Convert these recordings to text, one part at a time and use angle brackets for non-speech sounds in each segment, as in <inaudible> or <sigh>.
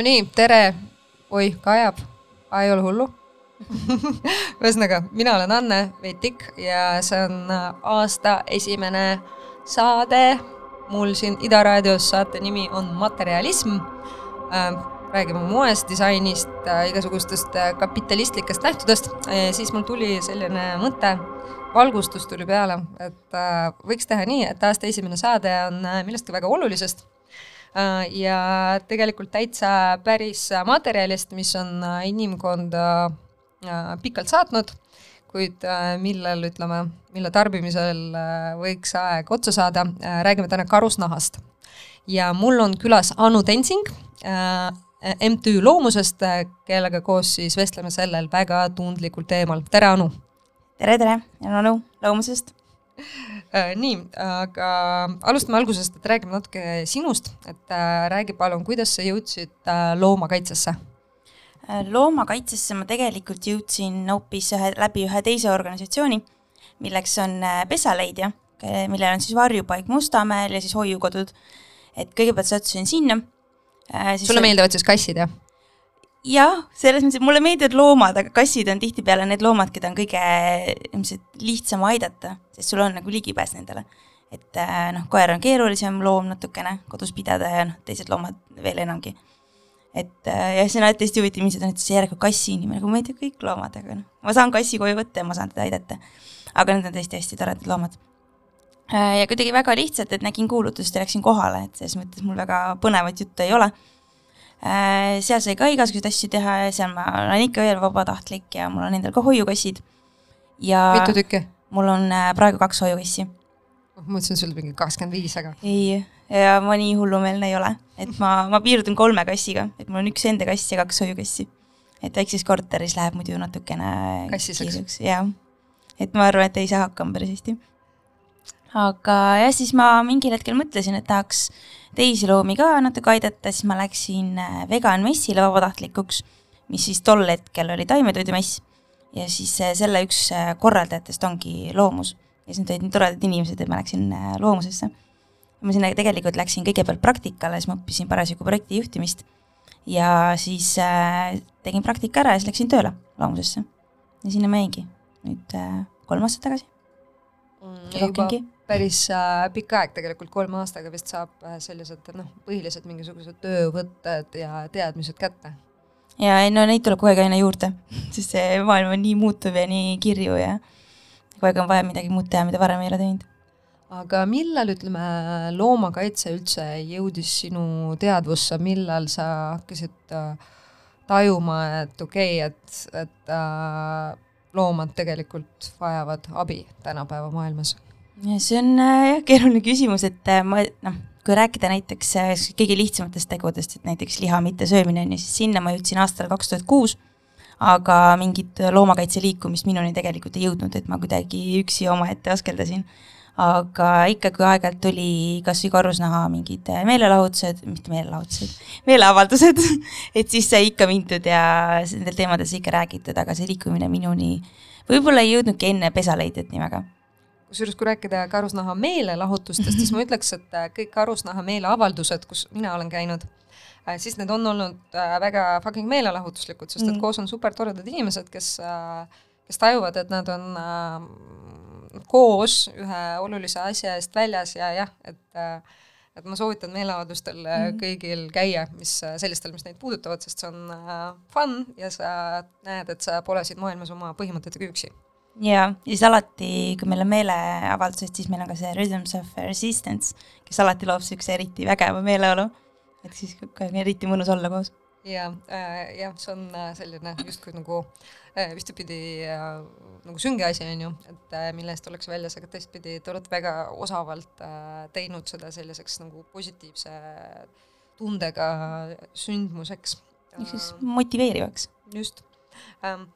Nonii, tere. oi, kajab, ei ole hullu. <laughs> Ühesõnaga, mina olen Anne Vetik ja see on aasta esimene saade. Mul siin Ida raadios, saate nimi on Materjalism äh,. räägime moest, disainist äh,, igasugustest äh, kapitalistlikest nähtudest äh,, siis mul tuli selline mõte, valgustus tuli peale, et äh, võiks teha nii, et aasta esimene saade on äh, millestki väga olulisest. äh, ja tegelikult täitsa päris materjalist, mis on äh, inimkonda äh, pikalt saatnud kuid äh, millel, ütleme, mille tarbimisel äh, võiks aeg otsa saada, äh, räägime täna karusnahast. ja mul on külas Anu Tensing, MTÜ Loomusest, kellega koos siis vestleme sellel väga tundlikul teemal, tere Anu! tere, tere, olen Anu Loomusest <laughs> nii, aga alustame algusest, et räägime natuke sinust, et räägi palun, kuidas sa jõudsid loomakaitsesse Äh, loomakaitsesse ma tegelikult jõudsin hoopis ühe, läbi ühe teise organisatsiooni, milleks on äh, Pesaleidja, millel on siis varjupaik Mustamäel ja siis hoiukodud. et kõigepealt sattusin sinna. Äh, sulle meeldivad siis kassid, jah? Jah, selles mõttes, et mulle meeldivad loomad, aga kassid on tihtipeale need loomad, keda on kõige ilmselt lihtsam aidata, sest sul on nagu ligipääs nendele. et noh, koer on keerulisem loom natukene kodus pidada ja noh, teised loomad veel enamgi et äh, ja see on alati hästi huvitav, inimesed on, et see järelikult kassi inimene, aga ma ei tea kõik loomad, aga noh, ma saan kassi koju võtta ja ma saan teda aidata. aga need on tõesti hästi toredad loomad. Äh, ja kuidagi väga lihtsalt, et nägin kuulutust ja läksin kohale, et selles mõttes mul väga põnevat juttu ei ole. Äh, seal sai ka igasuguseid asju teha ja seal ma olen ikka veel vabatahtlik ja mul on endal ka hoiukassid. ja mitu tükki? mul on praegu kaks hoiukassi. ma mõtlesin, sul mingi kakskümmend viis, aga. ei ma nii hullumeelne ei ole, et ma, ma piirdun kolme kassiga, et mul on üks enda kass ja kaks hoiukassi. et väikses korteris läheb muidu natukene kassiseks. jah, et ma arvan, et ei saa hakkama päris hästi. aga jah, siis ma mingil hetkel mõtlesin, et tahaks teisi loomi ka natuke aidata, siis ma läksin äh, vegan messile vabatahtlikuks, mis siis tol hetkel oli taimetoidumess ja siis äh, selle üks äh, korraldajatest ongi loomus ja siis nad olid nii toredad inimesed, et ma läksin loomusesse ma sinna tegelikult läksin kõigepealt praktikale, siis ma õppisin parasjagu projekti juhtimist ja siis tegin praktika ära ja siis läksin tööle loomusesse. ja sinna ma jäingi nüüd kolm aastat tagasi mm,. rohkemgi. Päris äh, pikk aeg tegelikult, kolme aastaga vist saab äh, sellised noh, põhilised mingisugused töövõtted ja teadmised kätte. ja ei no neid tuleb kogu aeg aina juurde, <laughs> sest see maailm on nii muutuv ja nii kirju ja kogu aeg on vaja midagi muud teha, mida varem ei ole teinud aga millal, ütleme, loomakaitse üldse jõudis sinu teadvusse, millal sa hakkasid äh, tajuma, et okei okay,, et, et loomad tegelikult vajavad abi tänapäeva maailmas? See on äh, jah, keeruline küsimus, et äh, ma noh, kui rääkida näiteks äh, kõige lihtsamatest tegudest, et näiteks liha mittesöömine on ju, siis sinna ma jõudsin aastal kaks tuhat kuus, aga mingit loomakaitse liikumist minuni tegelikult ei jõudnud, et ma kuidagi üksi omaette askeldasin. Aga ikka, kui aeg-ajalt tuli kasvõi karusnaha mingid meelelahutused, mitte meelelahutused, meeleavaldused <laughs> et siis sai ikka mindud ja nendel teemadel sai ikka räägitud, aga see liikumine minuni võib-olla ei jõudnudki enne pesaleidjat nii väga kusjuures, kui rääkida karusnaha meelelahutustest, siis ma ütleks, et kõik karusnaha meeleavaldused, kus mina olen käinud, äh, siis need on olnud äh, väga fucking meelelahutuslikud, sest et mm. koos on super toredad inimesed, kes, äh, kes tajuvad, et nad on koos ühe olulise asja eest väljas ja jah, et et ma soovitan meeleavaldustel mm kõigil käia, mis sellistel, mis neid puudutavad, sest see on äh, fun ja sa näed, et sa pole siin maailmas oma põhimõtetega üksi. Ja, ja siis alati, kui meil on meeleavaldused, siis meil on ka see Rhythms of Resistance, kes alati loob niisuguse eriti vägeva meeleolu, et siis on eriti mõnus olla koos ja äh,, jah, see on äh, selline justkui nagu äh, vistpidi äh, nagu sünge asi, on ju, et äh, mille eest ollakse väljas, aga teistpidi te olete väga osavalt äh, teinud seda selliseks nagu positiivse tundega sündmuseks. ehk siis motiveerivaks. just ähm,.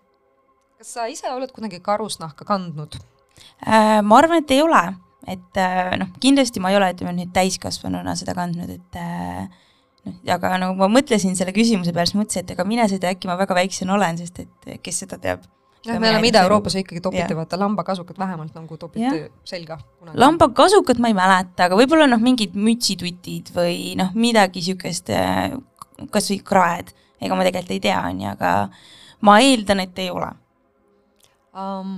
Kas sa ise oled kunagi karusnahka kandnud äh,? ma arvan, et ei ole, et äh, noh, kindlasti ma ei ole, ütleme nüüd täiskasvanuna seda kandnud, et äh, noh, aga nagu ma mõtlesin selle küsimuse peale, siis mõtlesin, et ega mine tea, äkki ma väga väiksena olen, sest et kes seda teab jah, me oleme Ida-Euroopas ikkagi topiti vaata lambakasukat vähemalt nagu topiti ja. selga. lambakasukat ma ei mäleta, aga võib-olla noh, mingid mütsitutid või noh, midagi niisugust, äh, kas või kraed, ega ma tegelikult ei tea, on ju, aga ma eeldan, et ei ole. um,.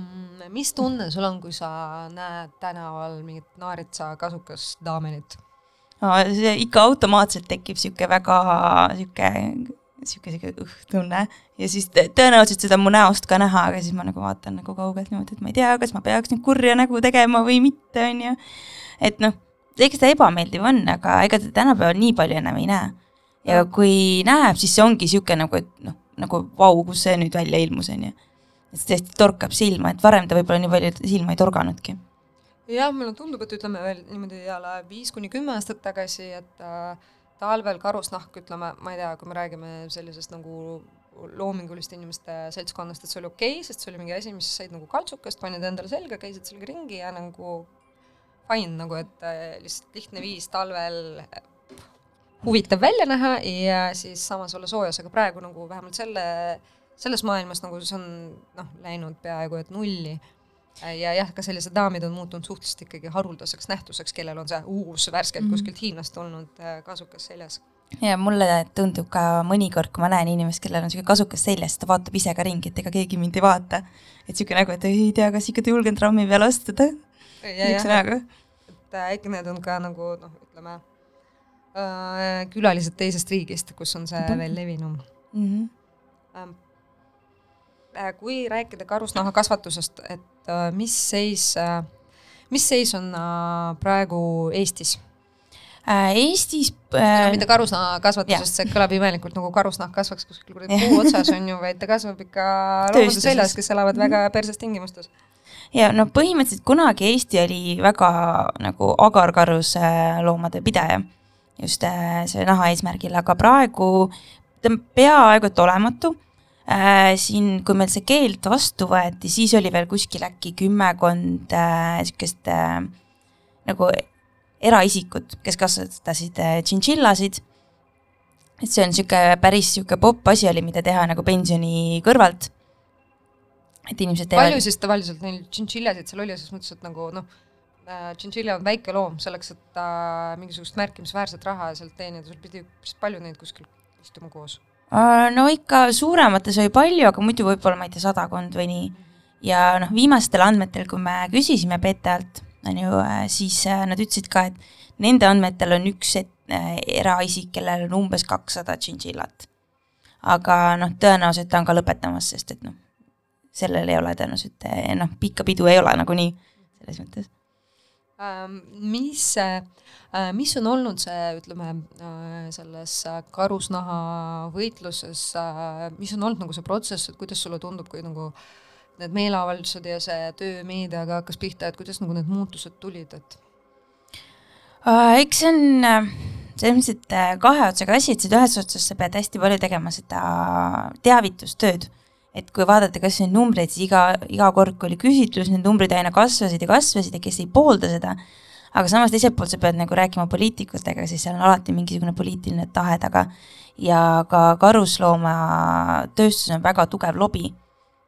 mis tunne sul on, kui sa näed tänaval mingit naaritsa kasukas daamenit? see ikka automaatselt tekib sihuke väga sihuke, sihuke sihuke õhk-tunne ja siis tõ- tõenäoliselt seda mu näost ka näha, aga siis ma nagu vaatan nagu kaugelt niimoodi, et ma ei tea, kas ma peaks nüüd kurja nägu tegema või mitte, onju. et noh, eks ta ebameeldiv on, aga ega ta tänapäeval nii palju enam ei näe. ja kui näeb, siis see ongi sihuke nagu, et noh, nagu vau, kus see nüüd välja ilmus, onju. Et see tõesti torkab silma, et varem ta võib-olla nii palju silma ei torganudki. jah, mulle tundub, et ütleme veel niimoodi la viis kuni kümme aastat tagasi, et äh, talvel karusnahk, ütleme, ma ei tea, kui me räägime sellisest nagu loominguliste inimeste seltskonnast, et see oli okei okay,, sest see oli mingi asi, mis said nagu kaltsukast, panid endale selga, käisid sellega ringi ja nagu fine nagu, et äh, lihtsalt lihtne viis talvel huvitav välja näha ja siis samas olla soojas, aga praegu nagu vähemalt selle, selles maailmas nagu see on noh, läinud peaaegu et nulli ja jah, ka sellised daamid on muutunud suhteliselt ikkagi haruldaseks nähtuseks, kellel on see uus värskelt mm. -hmm. kuskilt Hiinast tulnud äh, kasukas seljas. ja mulle tundub ka mõnikord, kui ma näen inimest, kellel on sihuke kasukas seljas, ta vaatab ise ka ringi, et ega keegi mind ei vaata. et sihuke nägu, et ei tea, kas ikka julgen trammi peale astuda. niisuguse näoga. et äh, äkki need on ka nagu noh, ütleme äh, külalised teisest riigist, kus on see Mhm. veel levinum Mhm. ähm,. Äh, kui rääkida karusnahakasvatusest, et äh, mis seis äh,, mis seis on praegu Eestis? Eestis no äh, mitte karusnahakasvatusest, see kõlab imelikult nagu karusnahk kasvaks kuskil kuradi puu otsas on ju, vaid ta kasvab ikka loomade seljas, kes elavad väga perses tingimustes. ja noh, põhimõtteliselt kunagi Eesti oli väga nagu agarkarus äh, loomade pidaja just selle naha eesmärgil, aga praegu ta on peaaegu et olematu. siin, kui meil see keeld vastu võeti, siis oli veel kuskil äkki kümmekond äh, sihukest äh, nagu eraisikut, kes kasvatasid äh, tšintšillasid. et see on sihuke päris sihuke popp asi oli, mida teha nagu pensioni kõrvalt. et inimesed palju siis tavaliselt neil tšintšiljasid seal oli, selles mõttes, et nagu noh, tšintšilja on väike loom, selleks, et ta mingisugust märkimisväärset raha sealt teenida, sul pidi päris palju neid kuskil istuma koos. Äh, no ikka suuremates oli palju, aga muidu võib-olla ma ei tea, sadakond või nii. ja noh, viimastel andmetel, kui me küsisime PTA-lt, on ju, siis äh, nad ütlesid ka, et nende andmetel on üks et, äh, eraisik, kellel on umbes kakssada tšintšillat. aga noh, tõenäoliselt ta on ka lõpetamas, sest et noh, sellel ei ole tõenäoliselt noh, pikka pidu ei ole nagunii selles mõttes. Ähm, mis see, mis on olnud see, ütleme äh, selles äh, karusnaha võitluses, mis on olnud nagu see protsess, et kuidas sulle tundub, kui nagu need meeleavaldused ja see töö meediaga hakkas pihta, et kuidas nagu need muutused tulid, et Äh, eks see on äh, äh, kahe otsaga asi, et seda ühest otsast sa pead hästi palju tegema seda teavitustööd. Et kui vaadata kas neid numbreid, siis iga, iga kord, kui oli küsitlus, need numbrid aina kasvasid ja kasvasid ja kes ei poolda seda, aga samas teiselt poolt sa pead nagu rääkima poliitikutega, siis seal on alati mingisugune poliitiline tahe taga ja ka karusloomaatööstus on väga tugev lobi.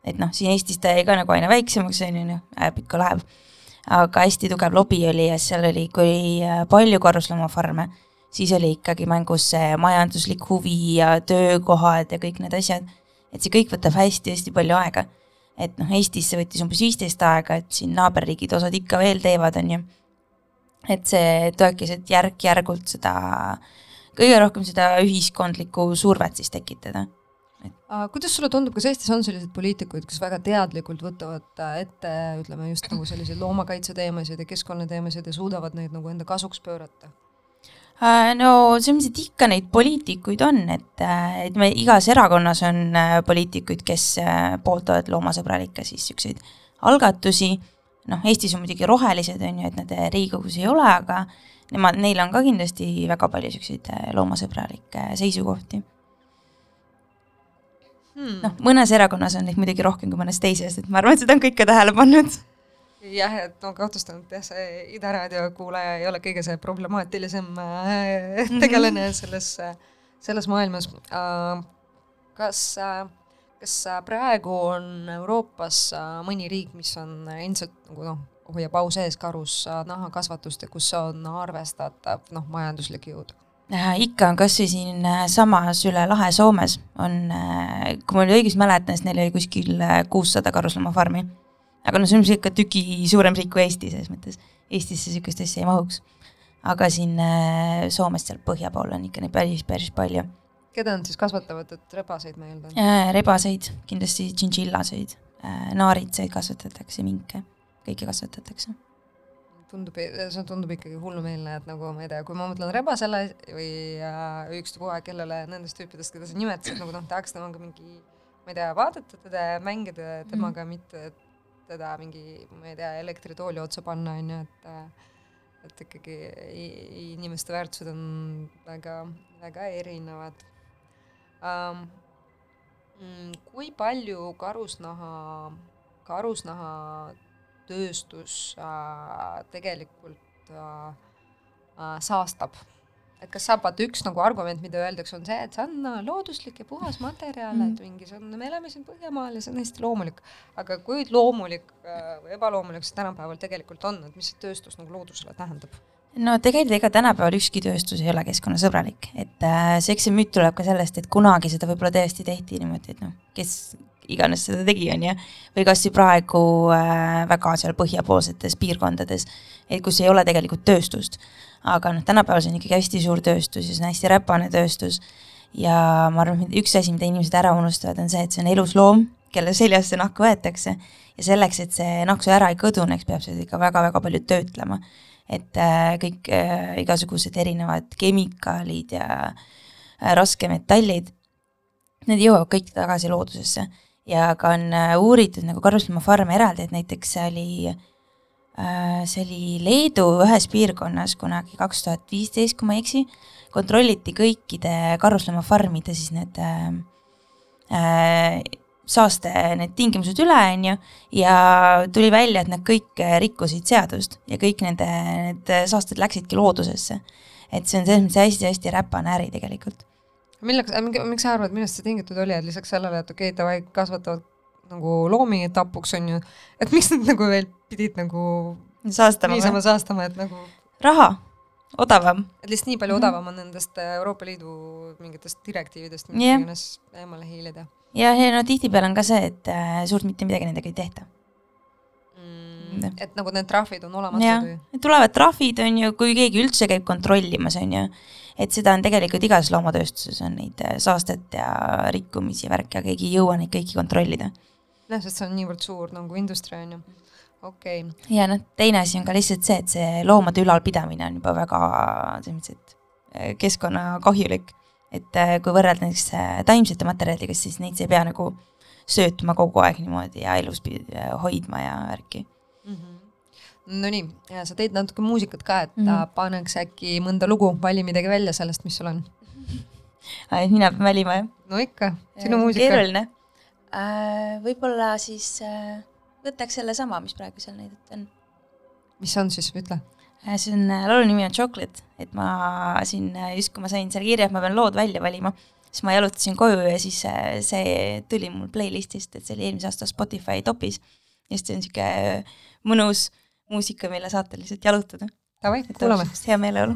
et noh, siin Eestis ta jäi ka nagu aina väiksemaks, on ju, noh, ajab ikka läheb aga hästi tugev lobi oli ja seal oli, kui äh, palju karusloomafarme, siis oli ikkagi mängus see majanduslik huvi ja töökohad ja kõik need asjad. Et see kõik võtab hästi-hästi palju aega. et noh, Eestis see võttis umbes viisteist aega, et siin naaberriigid osad ikka veel teevad, on ju. et see toekis, et järk-järgult seda, kõige rohkem seda ühiskondlikku survet siis tekitada Aga kuidas sulle tundub, kas Eestis on selliseid poliitikuid, kes väga teadlikult võtavad äh, ette, ütleme just nagu selliseid loomakaitse teemasid ja keskkonnateemasid ja suudavad neid nagu enda kasuks pöörata? Äh, no et ikka neid poliitikuid on, et, et me igas erakonnas on äh, poliitikuid, kes äh, pooldavad loomasõbralikke siis siukseid algatusi. noh, Eestis on muidugi rohelised, on ju, et nad Riigikogus ei ole, aga nemad, neil on ka kindlasti väga palju äh, loomasõbralikke seisukohti. Hmm. noh, mõnes erakonnas on neid muidugi rohkem kui mõnes teises, et ma arvan, et seda on kõik ka tähele pannud. jah, et ma kahtlustan, et jah, see Ida raadio kuulaja ei ole kõige see problemaatilisem äh, tegelane selles, selles maailmas äh,. kas kas praegu on Euroopas äh, mõni riik, mis on endiselt nagu noh, hoiab au sees karusnahakasvatust ja kus on arvestatav noh, majanduslik jõud? ikka on kasvõi siin äh, samas üle lahe Soomes on kui ma nüüd õigesti mäletan, siis neil oli kuskil kuussada karusloomafarmi. Aga noh, see on ikka tüki suurem riik kui Eesti selles mõttes, Eestisse niisugust asja ei mahuks. aga siin äh, Soomes seal põhja pool on ikka neid päris, päris palju keda nad siis kasvatavad, et rebaseid ma eeldan? äh,. rebaseid, kindlasti tšintšillaseid äh,, naaritsaid kasvatatakse, minke, kõike kasvatatakse tundub, see tundub ikkagi hullumeelne, et nagu ma ei tea, kui ma mõtlen rebasele või äh, ükstapuha kellele nendest tüüpidest, keda sa nimetasid, nagu noh, tahaks temaga mingi, ma ei tea, vaadata teda ja mängida temaga mm., mitte teda mingi, ma ei tea, elektritooli otsa panna, on ju, et et ikkagi inimeste väärtused on väga, väga erinevad um,. kui palju karusnaha, karusnaha tööstus äh, tegelikult äh, äh, saastab. Et kas saab, vaata üks nagu argument, mida öeldakse, on see, et see on looduslik ja puhas materjal mm, et mingi see on, me elame siin Põhjamaal ja see on hästi loomulik. aga kui loomulik äh, või ebaloomulik see tänapäeval tegelikult on, et mis see tööstus nagu loodusele tähendab? no tegelikult ega tänapäeval ükski tööstus ei ole keskkonnasõbralik, et äh, see, eks see müüt tuleb ka sellest, et kunagi seda võib-olla tõesti tehti niimoodi, et noh, kes iganes seda tegi, on ju, või kas või praegu äh, väga seal põhjapoolsetes piirkondades, et kus ei ole tegelikult tööstust. Aga noh, tänapäeval see on ikkagi hästi suur tööstus ja see on hästi räpane tööstus. Ja ma arvan, et üks asi, mida inimesed ära unustavad, on see, et see on elusloom, kelle seljast see nahk võetakse. Ja selleks, et see nahk su ära ei kõduneks, peab seda ikka väga-väga palju töötlema. et äh, kõik äh, igasugused erinevad kemikaalid ja äh, raskemetallid, need jõuavad kõik tagasi loodusesse. Ja ka on äh, uuritud nagu karusloomafarme eraldi, et näiteks oli, äh, see oli Leedu ühes piirkonnas kunagi kaks tuhat viisteist, kui ma ei eksi, kontrolliti kõikide karusloomafarmide siis need äh, äh, saaste need tingimused üle, on ju, ja tuli välja, et nad kõik rikkusid seadust ja kõik nende, need saasted läksidki loodusesse. et see on selles mõttes hästi-hästi räpane äri tegelikult. Milleks, miks sa arvad, millest see tingitud oli, et lisaks sellele, et okei okay,, davai, kasvatavad nagu loomi tapuks, on ju, et miks nad nagu veel pidid nagu saastama, niisama saastama, et nagu raha, odavam. et lihtsalt nii palju mm -hmm. odavam on nendest äh, Euroopa Liidu mingitest direktiividest, mis yeah. iganes eemale hiilida. ja, ja no tihtipeale on ka see, et äh, suurt mitte midagi nendega ei tehta mm,. et nagu need trahvid on olematud või? tulevad trahvid, on ju, kui keegi üldse käib kontrollimas, on ju, et seda on tegelikult igas loomatööstuses on neid äh, saastet ja rikkumisi ja värki, aga keegi ei jõua neid kõiki kontrollida. jah, sest see on niivõrd suur nagu industria on ju, okei okay.. ja noh, teine asi on ka lihtsalt see, et see loomade ülalpidamine on juba väga selles mõttes, et äh, keskkonnakahjulik. et äh, kui võrrelda näiteks taimsete materjalidega, siis neid sa ei pea nagu söötma kogu aeg niimoodi ja elus hoidma ja värki mm. -hmm Nonii, sa teed natuke muusikat ka, et mm -hmm. paneks äkki mõnda lugu, vali midagi välja sellest, mis sul on. <laughs> mina pean valima, jah? no ikka, sinu muusika. keeruline äh,. võib-olla siis äh, võtaks sellesama, mis praegu seal näidati on. mis on siis, ütle äh,. see on, äh, laulu nimi on Chocolate, et ma siin äh, just, kui ma sain selle kirja, et ma pean lood välja valima, siis ma jalutasin koju ja siis see tuli mul playlist'ist, et see oli eelmise aasta Spotify topis. ja siis see on niisugune mõnus muusika, mille saate lihtsalt jalutada. Davai, kuulame. hea meeleolu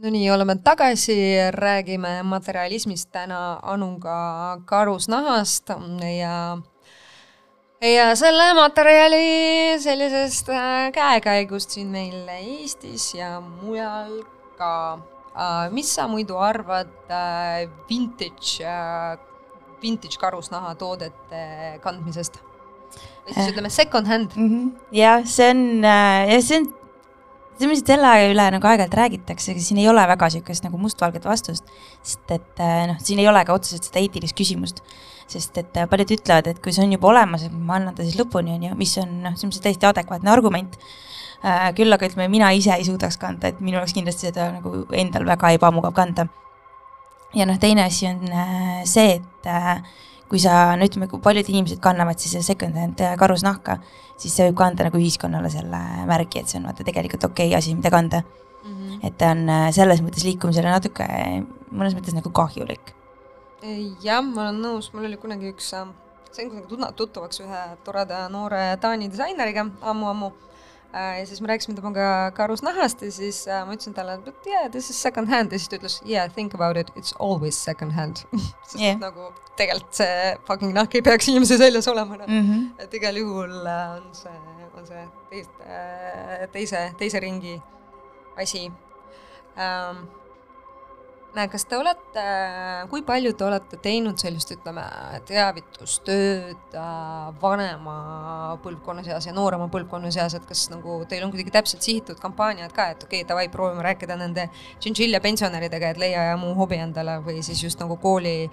no nii, oleme tagasi, räägime materjalismist täna Anuga karusnahast ja ja selle materjali sellisest äh, käekäigust siin meil Eestis ja mujal ka. mis sa muidu arvad äh, vintage, äh, vintage karusnahatoodete kandmisest? või siis ütleme second hand. -hmm. jah, see on, ja see on selles mõttes selle üle nagu aeg-ajalt räägitakse, aga siin ei ole väga niisugust nagu mustvalget vastust, sest et noh, siin ei ole ka otseselt seda eetilist küsimust. sest et paljud ütlevad, et kui see on juba olemas, et ma annan ta siis lõpuni, on ju, mis on noh, selles mõttes täiesti adekvaatne argument äh,. küll aga ütleme, mina ise ei suudaks kanda, et minul oleks kindlasti seda nagu endal väga ebamugav kanda. ja noh, teine asi on äh, see, et äh, kui sa, no ütleme, kui paljud inimesed kannavad siis second-hand karusnahka, siis see võib kanda nagu ühiskonnale selle märgi, et see on vaata tegelikult okei okay asi, mida kanda mm. -hmm. et ta on äh, selles mõttes liikumisele natuke mõnes mõttes nagu kahjulik. jah, ma olen nõus, mul oli kunagi üks, äh, sain kunagi tuttavaks ühe toreda noore Taani disaineriga ammu-ammu Äh, ja siis me rääkisime temaga karusnahast ja siis äh, ma ütlesin talle, et yeah, this is second hand ja siis ta ütles yeah, think about it, it's always second hand <laughs> sest yeah. nagu tegelikult see fucking nahk ei peaks inimese seljas olema no. mm. -hmm. et igal juhul äh, on see, on see teist, äh, teise, teise ringi asi ähm, kas te olete, kui palju te olete teinud sellist, ütleme, teavitustööd äh, vanema põlvkonna seas ja noorema põlvkonna seas, et kas nagu teil on kuidagi täpselt sihitud kampaaniad ka, et okei okay,, davai, proovime rääkida nende tšintšilja pensionäridega, et leia muu hobi endale või siis just nagu kooli,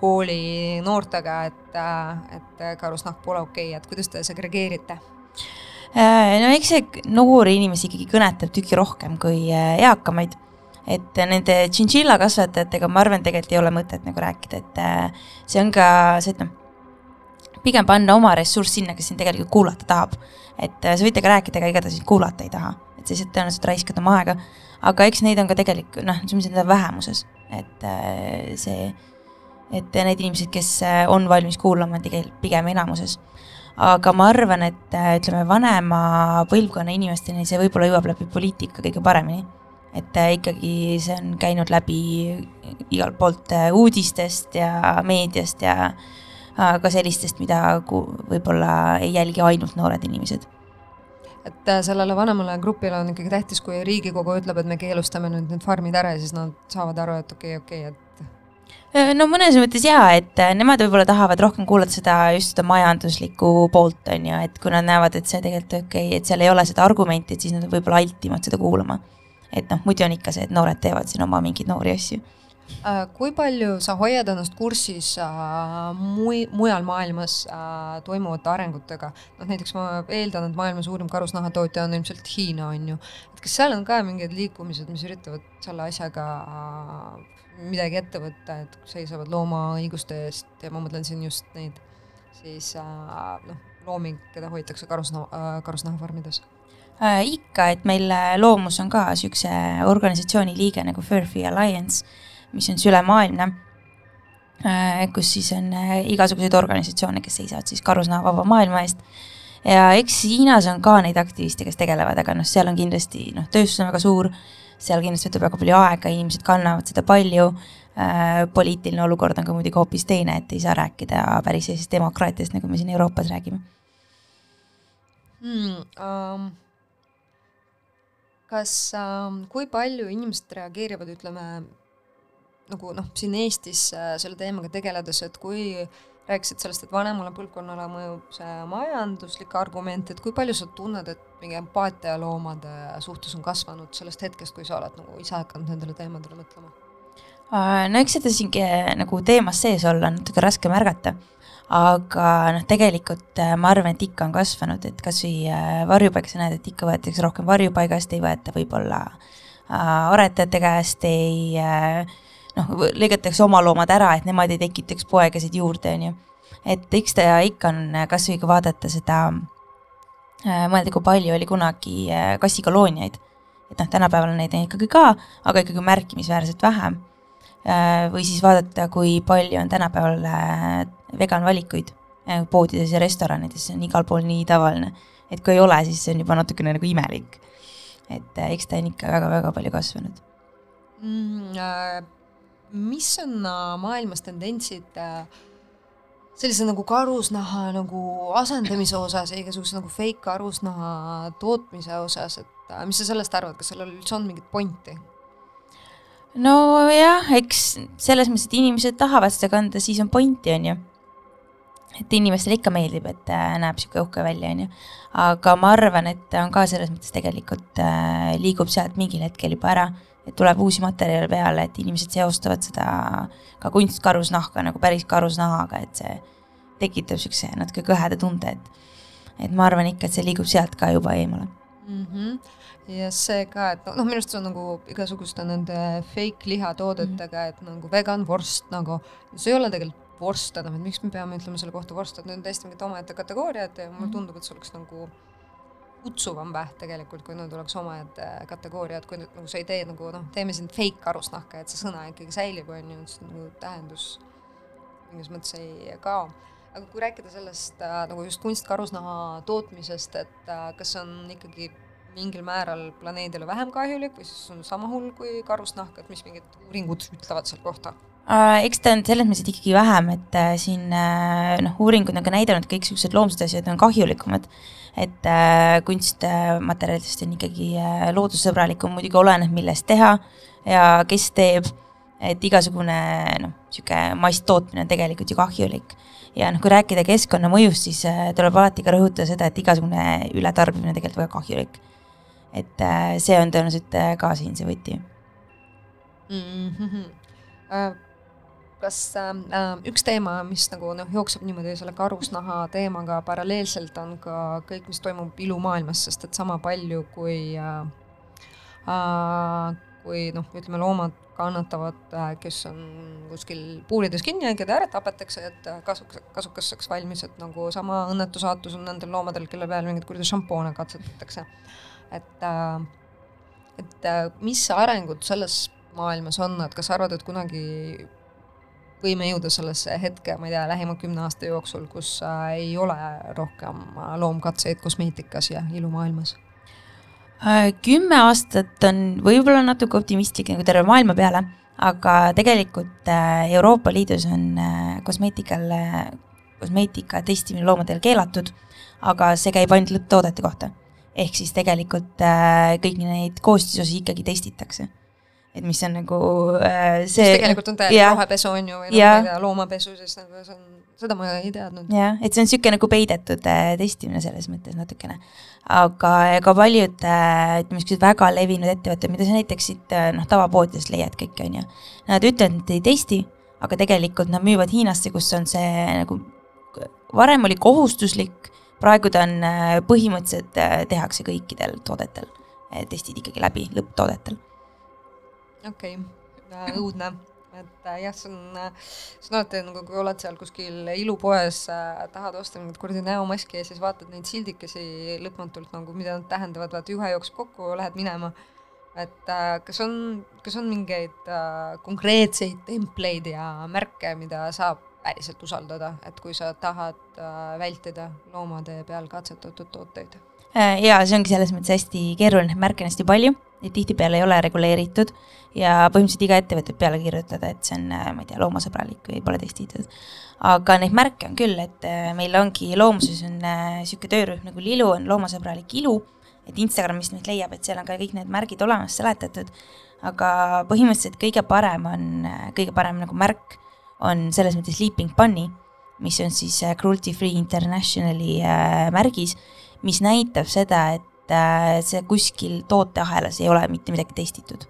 kooli noortega, et, äh, et karusnahk pole okei okay,, et kuidas te segregeerite? Äh, no eks see noori inimesi ikkagi kõnetab tüki rohkem kui eakamaid et nende tšintšilla kasvatajatega ma arvan, tegelikult ei ole mõtet nagu rääkida, et äh, see on ka see, et noh, pigem panna oma ressurss sinna, kes sind tegelikult kuulata tahab. et äh, sa võid temaga rääkida, aga ega ta sind kuulata ei taha, et sa lihtsalt tõenäoliselt raiskad oma aega. aga eks neid on ka tegelikult noh, et nad on vähemuses, et äh, see, et need inimesed, kes on valmis kuulama, on tegelikult pigem enamuses aga ma arvan, et ütleme, vanema põlvkonna inimesteni see võib-olla jõuab läbi poliitika kõige paremini et äh, ikkagi see on käinud läbi igalt poolt äh, uudistest ja meediast ja äh, ka sellistest, mida võib-olla ei jälgi ainult noored inimesed. Et sellele vanemale grupile on ikkagi tähtis, kui Riigikogu ütleb, et me keelustame nüüd need farmid ära, siis nad saavad aru, et okei okay,, okei okay,, et no mõnes mõttes jaa, et nemad võib-olla tahavad rohkem kuulata seda just seda majanduslikku poolt, on ju, et kui nad näevad, et see tegelikult okei okay,, et seal ei ole seda argumenti, et siis nad võib-olla altimad seda kuulama et noh, muidu on ikka see, et noored teevad siin oma mingeid noori asju äh, kui palju sa hoiad ennast kursis äh, mui-, mujal maailmas äh, toimuvate arengutega? noh, näiteks ma eeldan, et maailma suurim karusnahatootja on ilmselt Hiina, on ju. et kas seal on ka mingid liikumised, mis üritavad selle asjaga äh, midagi ette võtta, et seisavad loomaõiguste eest ja ma mõtlen siin just neid siis äh, noh, loomi, keda hoitakse karusnaha äh,, karusnahafarmides äh,? ikka, et meil Loomus on ka niisuguse organisatsiooni liige nagu Furphy Alliance, mis on siis ülemaailmne äh,, kus siis on äh, igasuguseid organisatsioone, kes seisavad siis karusnahavaba maailma eest. ja eks Hiinas on ka neid aktiviste, kes tegelevad, aga noh, seal on kindlasti noh, tööstus on väga suur, seal kindlasti võtab väga palju aega, inimesed kannavad seda palju äh,, poliitiline olukord on ka muidugi hoopis teine, et ei saa rääkida päris sellisest demokraatiast, nagu me siin Euroopas räägime hmm,. Um kas äh,, kui palju inimesed reageerivad, ütleme nagu noh, siin Eestis äh, selle teemaga tegeledes, et kui rääkisid sellest, et vanemale põlvkonnale mõjub see majanduslik argument, et kui palju sa tunned, et mingi empaatia loomade suhtes on kasvanud sellest hetkest, kui sa oled nagu ise hakanud nendele teemadele mõtlema? Äh, no eks seda siin nagu teemas sees olla on natuke raske märgata aga noh, tegelikult äh, ma arvan, et ikka on kasvanud, et kasvõi äh, varjupaigas sa näed, et ikka võetakse rohkem varjupaigast, ei võeta võib-olla äh, aretajate käest, ei noh, lõigatakse oma loomad ära, et nemad ei tekitaks poegasid juurde, on ju. et eks ta ikka on, kasvõi kui vaadata seda mõelda, kui palju oli kunagi kassikolooniaid, et noh, tänapäeval on neid ikkagi ka, aga ikkagi märkimisväärselt vähem Äh, või siis vaadata, kui palju on tänapäeval vegan valikuid äh, poodides ja restoranides, see on igal pool nii tavaline. et kui ei ole, siis see on juba natukene nagu imelik. et eks ta on ikka väga-väga palju kasvanud mm,. Äh, mis on äh, maailmas tendentsid äh, sellise nagu karusnaha nagu asendamise osas ja igasuguse nagu fake karusnaha tootmise osas, et äh, mis sa sellest arvad, kas sellel üldse on mingit pointi? nojah, eks selles mõttes, et inimesed tahavad seda kanda, siis on pointi, on ju. Et inimestele ikka meeldib, et äh, näeb niisugune uhke välja, on ju. aga ma arvan, et on ka selles mõttes tegelikult äh, liigub sealt mingil hetkel juba ära, et tuleb uusi materjale peale, et inimesed seostavad seda ka kunstkarusnahka nagu päris karusnahaga, et see tekitab niisuguse natuke kõheda tunde, et et ma arvan ikka, et see liigub sealt ka juba eemale mm. -hmm ja see ka, et noh, minu arust see on nagu igasuguste nende fake lihatoodetega mm, -hmm. et nagu vegan vorst nagu, see ei ole tegelikult vorst enam, et miks me peame ütlema selle kohta vorst, et need on täiesti mingid omaette kategooriad ja mulle mhm. tundub, et see oleks nagu kutsuvam väht tegelikult, kui need oleks omaette kategooriad, kui nüüd nagu sa ei tee nagu noh, teeme siin fake karusnahka, et see sõna ikkagi säilib, on ju, et nagu tähendus mingis mõttes ei kao aga kui rääkida sellest äh, nagu just kunstkarusnaha tootmisest, et äh, kas see on ikkagi mingil määral planeedile vähem kahjulik või siis on sama hull kui karusnahk, et mis mingid uuringud ütlevad selle kohta? Uh, eks ta on selles mõttes ikkagi vähem, et uh, siin uh, noh, uuringud on ka näidanud, kõik niisugused loomsed asjad on kahjulikumad. et kunstmaterjalidest on ikkagi loodussõbralikum, muidugi oleneb, millest teha ja kes teeb, et igasugune noh, niisugune masstootmine on tegelikult ju kahjulik ja noh, kui rääkida keskkonnamõjust, siis äh, tuleb alati ka rõhutada seda, et igasugune ületarbimine on tegelikult väga kahjulik. et äh, see on tõenäoliselt äh, ka siin see võti mm. -hmm. Kas äh, üks teema, mis nagu noh, jookseb niimoodi selle karusnaha teemaga paralleelselt, on ka kõik, mis toimub ilumaailmas, sest et sama palju kui äh, äh, kui noh, ütleme loomad kannatavad, äh, kes on kuskil puurides kinni ja keda ära tapetakse, et äh, kasukas, kasukaseks valmis, et nagu sama õnnetu saatus on nendel loomadel, kelle peal mingeid kuradi šampoone katsetatakse. et, äh, et mis arengud selles maailmas on, et kas sa arvad, et kunagi võime jõuda sellesse hetke, ma ei tea, lähima kümne aasta jooksul, kus ei ole rohkem loomkatseid kosmeetikas ja ilumaailmas Äh, kümme aastat on võib-olla natuke optimistlik nagu terve maailma peale, aga tegelikult äh, Euroopa Liidus on äh, kosmeetikal, kosmeetika testimine loomadel keelatud, aga see käib ainult lõpptoodete kohta. ehk siis tegelikult kõiki neid koostisosi ikkagi testitakse et mis on nagu äh, see. tegelikult on täielik rohepesu on ju, või noh, ma ei tea, loomapesu, siis nagu see on, seda ma ei teadnud. jah, et see on niisugune nagu peidetud äh, testimine selles mõttes natukene. aga ega paljud äh, ütleme, niisugused väga levinud ettevõtted, mida sa näiteks siit äh, noh, tavapoodidest leiad kõik, on ju, nad ütlevad, et ei testi, aga tegelikult nad müüvad Hiinasse, kus on see nagu, varem oli kohustuslik, praegu ta on äh, põhimõtteliselt äh, tehakse kõikidel toodetel, testid ikkagi läbi lõpptoodetel okei okay., õudne, et äh, jah, see on, äh, see on alati nagu, kui oled seal kuskil ilupoes äh,, tahad osta mingit kuradi näomaski ja siis vaatad neid sildikesi lõpmatult nagu, mida nad tähendavad, vaata juhe jookseb kokku, lähed minema. et äh, kas on, kas on mingeid äh, konkreetseid templeid ja märke, mida saab päriselt usaldada, et kui sa tahad äh, vältida loomade peal katsetatud tooteid? Äh, jaa, see ongi selles mõttes hästi keeruline, märke on hästi palju ja tihtipeale ei ole reguleeritud ja põhimõtteliselt iga ettevõte peale kirjutada, et see on, äh, ma ei tea, loomasõbralik või pole testitud. aga neid märke on küll, et äh, meil ongi loomuses on niisugune töörühm nagu Lilu on loomasõbralik ilu, et Instagramist nüüd leiab, et seal on ka kõik need märgid olemas seletatud, aga põhimõtteliselt kõige parem on, kõige parem nagu märk on selles mõttes Leaping Bunny, mis on siis Cruelty Free Internationali märgis, mis näitab seda, et äh, see kuskil tooteahelas ei ole mitte midagi testitud.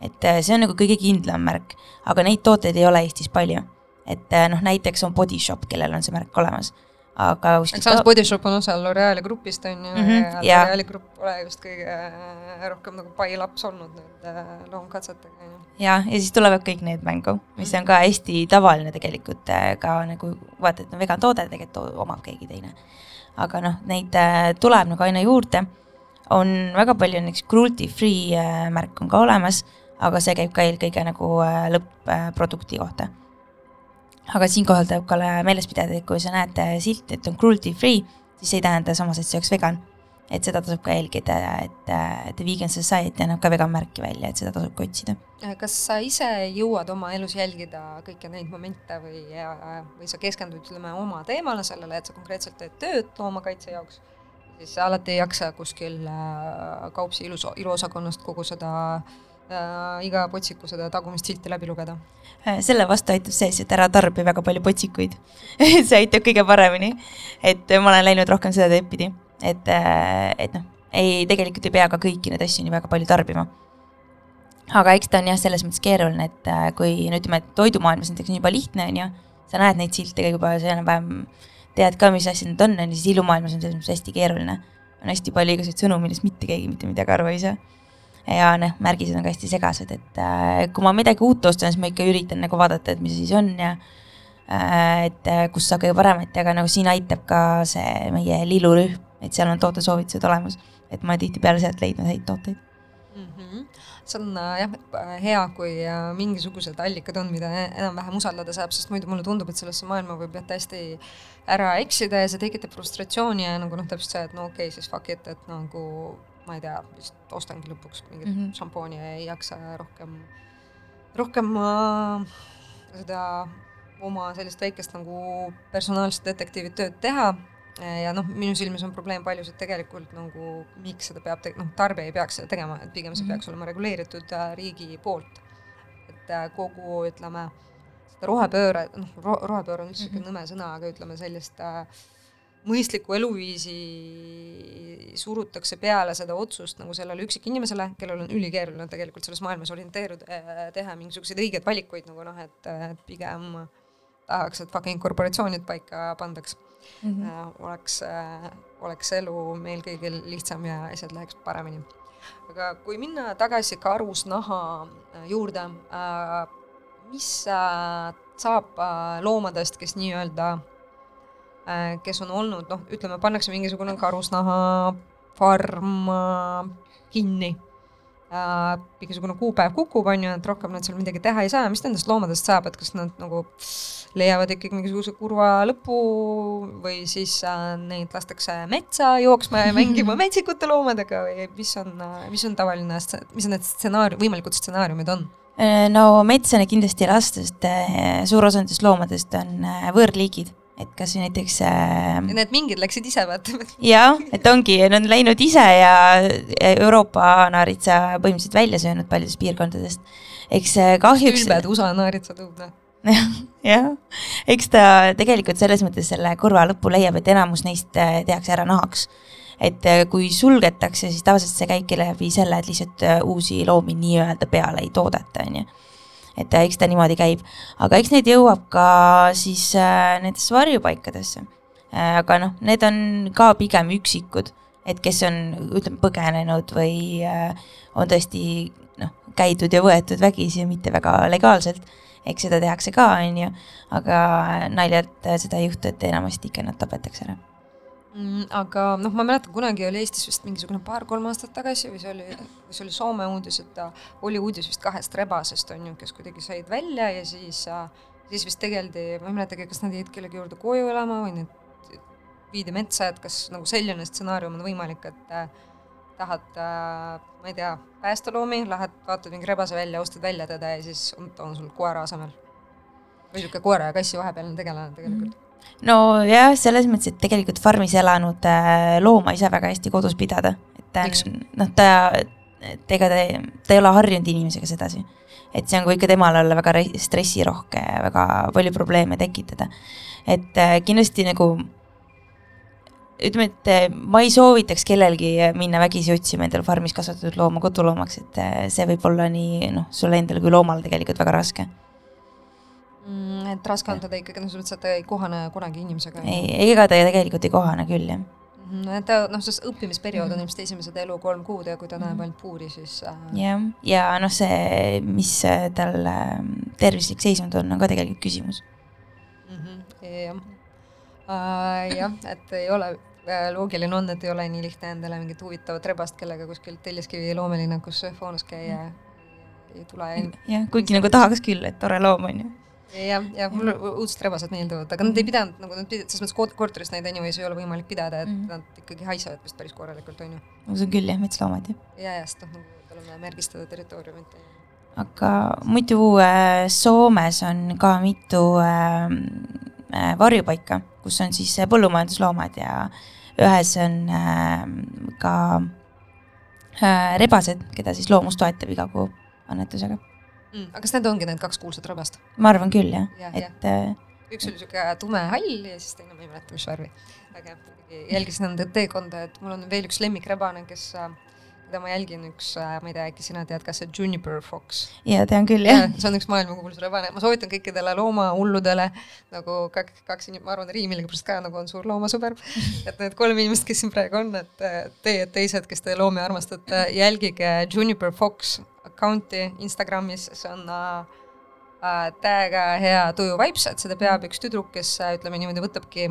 et äh, see on nagu kõige kindlam märk, aga neid tooteid ei ole Eestis palju. et äh, noh, näiteks on Body Shop, kellel on see märk olemas aga kuskil samas Body Shop on osa L'Oreali grupist on ju mm -hmm, ja L'Oreali grupp pole just kõige rohkem nagu pai laps olnud nende loomkatsetega on ju. ja, ja siis tulevad kõik need mängu, mis on ka hästi tavaline tegelikult ka nagu vaata, et on vegan toode, tegelikult omab keegi teine. Aga noh, neid tuleb nagu aina juurde on väga palju näiteks cruelty free äh, märk on ka olemas, aga see käib ka eelkõige nagu äh, lõpp-produkti kohta. aga siinkohal tuleb ka meeles pidada, et kui sa näed silti, et on cruelty free, siis ei tähenda samas, et see oleks vegan. Et seda tasub ka jälgida, et, The Vegan Society annab ka vegan märki välja, et seda tasub ka otsida. kas sa ise jõuad oma elus jälgida kõiki neid momente või, või sa keskendud, ütleme, oma teemale, sellele, et sa konkreetselt teed tööd loomakaitse jaoks, siis sa alati ei jaksa kuskil äh, Kaupsi ilus, iluosakonnast kogu seda äh, iga potsiku seda tagumist silti läbi lugeda? Äh, selle vastu aitab see, et ära tarbi väga palju potsikuid <laughs> see aitab kõige paremini. et ma olen läinud rohkem seda teed pidi et, äh, et noh, ei, tegelikult ei pea ka kõiki neid asju nii väga palju tarbima. aga eks ta on jah, selles mõttes keeruline, et äh, kui no ütleme, et toidumaailmas näiteks on juba lihtne, on ju, sa näed neid silte ka juba, sa enam-vähem tead ka, mis asjad need on, on ju, siis ilumaailmas on selles mõttes hästi keeruline. on hästi palju igasuguseid sõnu, millest mitte keegi mitte midagi aru ei saa. ja noh, märgised on ka hästi segased, et äh, kui ma midagi uut ostan, siis ma ikka üritan nagu vaadata, et mis see siis on ja et kus saab kõige paremat, aga nagu siin aitab ka see meie lillurühm et seal on tootesoovitused olemas, et ma tihtipeale sealt leidnud häid tooteid mm. -hmm. see on äh, jah, hea, kui äh, mingisugused allikad on, mida e-, enam-vähem usaldada saab, sest muidu mulle tundub, et sellesse maailma võib jah täiesti ära eksida ja see tekitab frustratsiooni ja nagu noh, täpselt see, et no okei okay,, siis fuck it, et nagu ma ei tea, vist ostangi lõpuks mingit mm -hmm. šampooni ja ei jaksa rohkem, rohkem äh, seda oma sellist väikest nagu personaalset detektiivi tööd teha ja noh, minu silmis on probleem paljus, et tegelikult nagu miks seda peab, noh, tarbija ei peaks seda tegema, et pigem see -hmm. peaks olema reguleeritud äh, riigi poolt. et äh, kogu, ütleme, seda rohepööre, noh ro, rohepööre on üldse niisugune mm -hmm. nõme sõna, aga ütleme sellist äh, mõistlikku eluviisi surutakse peale seda otsust nagu sellele üksikinimesele, kellel on ülikeeruline tegelikult selles maailmas orienteeruda, äh, teha mingisuguseid õigeid valikuid nagu noh, et, et pigem tahaks, et fucking korporatsioonid paika pandaks mm, -hmm. oleks, äh, oleks elu meil kõigil lihtsam ja asjad läheks paremini. aga kui minna tagasi karusnaha äh, juurde, mis saab loomadest, kes nii-öelda, kes on olnud, noh, ütleme, pannakse mingisugune karusnahafarm kinni äh, mingisugune kuupäev kukub, on ju, et rohkem nad seal midagi teha ei saa mis nendest loomadest saab, et kas nad nagu leiavad ikkagi mingisuguse kurva lõpu või siis äh, neid lastakse metsa jooksma ja mängima <laughs> metsikute loomadega või mis on äh,, mis on tavaline, mis on need stsenaarium, võimalikud stsenaariumid on? Äh, no metsa kindlasti ei lasta, sest äh, suur osa nendest loomadest on äh, võõrliigid et kas näiteks äh,. Need mingid läksid ise vaata. jah, et ongi, on läinud ise ja Euroopa naaritsa põhimõtteliselt välja söönud paljudest piirkondadest. eks äh, kahjuks. ülbed USA naaritsatõud, noh <laughs> jah, eks ta tegelikult selles mõttes selle kurva lõpu leiab, et enamus neist äh, tehakse ära nahaks. et äh, kui sulgetakse, siis tavaliselt see käibki läbi selle, et lihtsalt uusi loomi nii-öelda peale ei toodeta, on ju et eks ta niimoodi käib, aga eks neid jõuab ka siis äh, nendesse varjupaikadesse. Äh,. aga noh, need on ka pigem üksikud, et kes on, ütleme, põgenenud või äh, on tõesti noh, käidud ja võetud vägisi ja mitte väga legaalselt, eks seda tehakse ka, on ju, aga naljalt seda ei juhtu, et enamasti ikka nad tapetakse ära mm,. aga noh, ma mäletan, kunagi oli Eestis vist mingisugune paar-kolm aastat tagasi või see oli, või see oli Soome uudis, et oli uudis vist kahest rebasest on ju, kes kuidagi said välja ja siis, siis vist tegeldi, ma ei mäletagi, kas nad jäid kellegi juurde koju elama või need viidi metsa, et kas nagu selline stsenaarium on võimalik, et äh, tahad äh,, ma ei tea, päästa loomi, lähed, vaatad mingi rebase välja, ostad välja teda ja siis on ta on sul koera asemel. või niisugune koera ja kassi vahepealne tegelane tegelikult mm. -hmm nojah, selles mõttes, et tegelikult farmis elanud äh, looma ei saa väga hästi kodus pidada, et äh, noh, ta, et ega ta, ta ei ole harjunud inimesega sedasi. et see on ka ikka temale olla väga stressirohke väga palju probleeme tekitada. et äh, kindlasti nagu ütleme, et ma ei soovitaks kellelgi minna vägisi otsima endale farmis kasvatatud looma koduloomaks, et see võib olla nii noh, sulle endale kui loomale tegelikult väga raske mm,. et raske on teda ikkagi, selles mõttes, et ta ei kohane kunagi inimesega. ei, ega ta tegelikult ei kohane küll, jah mm, et ta noh, see õppimisperiood mm -hmm. on ilmselt esimesed elu kolm kuud ja kui ta näeb ainult puuri, siis äh.... jah, ja noh, see, mis tal äh, tervislik seisund on, on ka tegelikult küsimus mm. -hmm. jah uh,, jah, et ei ole äh, loogiline on, et ei ole nii lihtne endale mingit huvitavat rebast, kellega kuskilt Telliskivi loomelinnakus foonas käia mm. -hmm. ei tule. jah, kuigi nagu tahaks küll, et tore loom on ju jah, jah, mulle õudselt rebased meeldivad, aga nad ei pidanud nagu nad pidid, selles mõttes kort- korteris neid anyways ei ole võimalik pidada, et Mhm. nad ikkagi haisevad vist päris korralikult, onju. usun küll jah, metsloomad ju. ja, ja sest noh, nagu tal on vaja märgistada territooriumit. aga muidu äh, Soomes on ka mitu äh, äh, varjupaika, kus on siis äh, põllumajandusloomad ja ühes on äh, ka äh, rebased, keda siis loomus toetab iga kuu annetusega. Mm. aga kas need ongi need kaks kuulsat rabast? ma arvan küll jah Jah, ja,, et äh, üks oli siuke tume hall ja siis teine ma ei mäleta, mis värvi. aga jälgisin nende teekonda, et mul on veel üks lemmikrebane, kes, keda ma jälgin, üks, ma ei tea, äkki sina tead, kas see Juniper Fox? Ja tean küll jah jah, see on üks maailmakuulus rebane, ma soovitan kõikidele loomahulludele nagu kaks, kaks inimest, ma arvan, Riim millegipärast ka nagu on suur loomasõber, <laughs> et need kolm inimest, kes siin praegu on, et äh, teie teised, kes te loomi armastate, jälgige Juniper Fox account'i Instagramis, see on äh, äh, täiega hea tuju vibes, et seda peab üks tüdruk, kes äh, ütleme niimoodi, võtabki,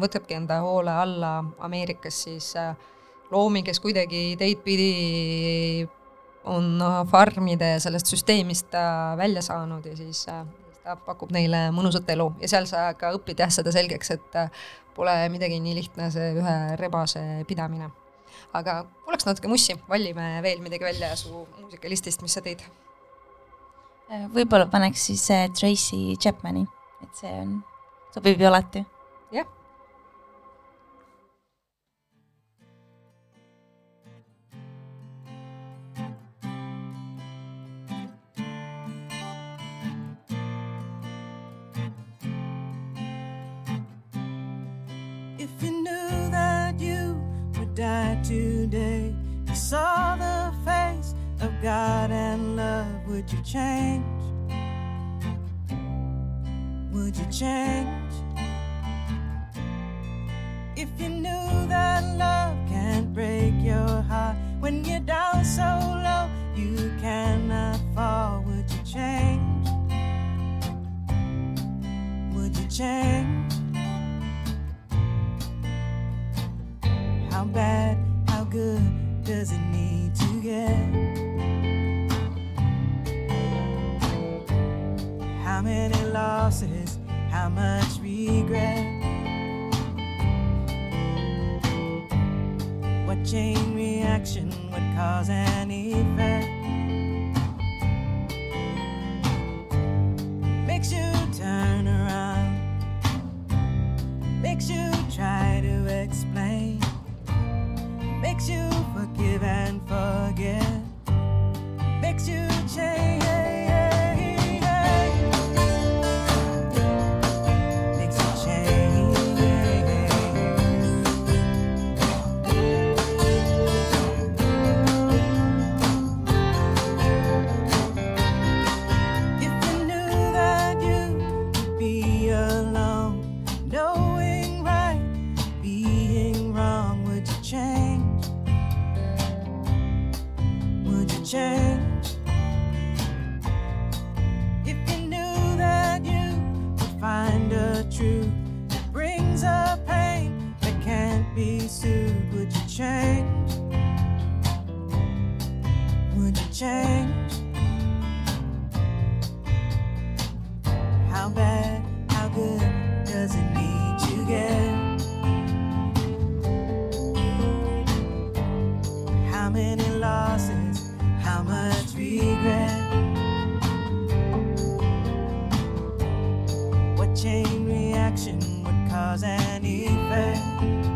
võtabki enda hoole alla Ameerikas siis äh, loomi, kes kuidagi teid pidi on farmide sellest süsteemist äh, välja saanud ja siis äh, ta pakub neile mõnusat elu ja seal sa ka õpid jah seda selgeks, et äh, pole midagi nii lihtne see ühe rebase pidamine. aga kuulaks natuke mussi, valime veel midagi välja su muusikalistist, mis sa tõid. Võib-olla paneks siis Tracy Chapmani, et see on, sobib ju alati. jah. Would die today, you saw the face of God and love, would you change? Would you change? If you knew that love can't break your heart when you're down so low, you cannot fall, would you change? Would you change? Get? How many losses, how much regret? What chain reaction would cause an effect? Many losses, how much regret? What chain reaction would cause an effect?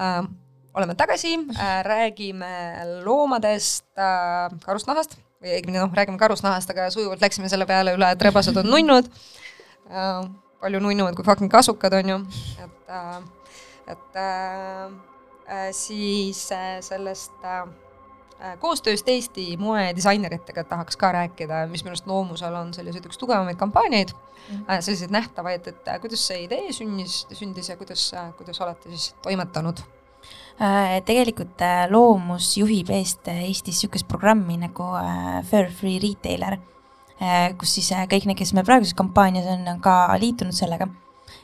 äh,. oleme tagasi äh,, räägime loomadest äh,, karusnahast või õigemini noh, räägime karusnahast, aga sujuvalt läksime selle peale üle, et rebased on nunnud äh,. palju nunnumad kui fucking kasukad on ju, et äh,, et äh, äh, siis äh, sellest äh, äh, koostööst Eesti moedisaineritega tahaks ka rääkida, mis minu arust Loomusel on selliseid üks tugevamaid kampaaniaid mm., selliseid nähtavaid, et äh, kuidas see idee sünnis, sündis ja kuidas, kuidas olete siis toimetanud? Äh, tegelikult äh, Loomus juhib eest äh, Eestis niisugust programmi nagu äh, Fair Free Retailer, kus siis äh, kõik need, kes meil praeguses kampaanias on, on ka liitunud sellega.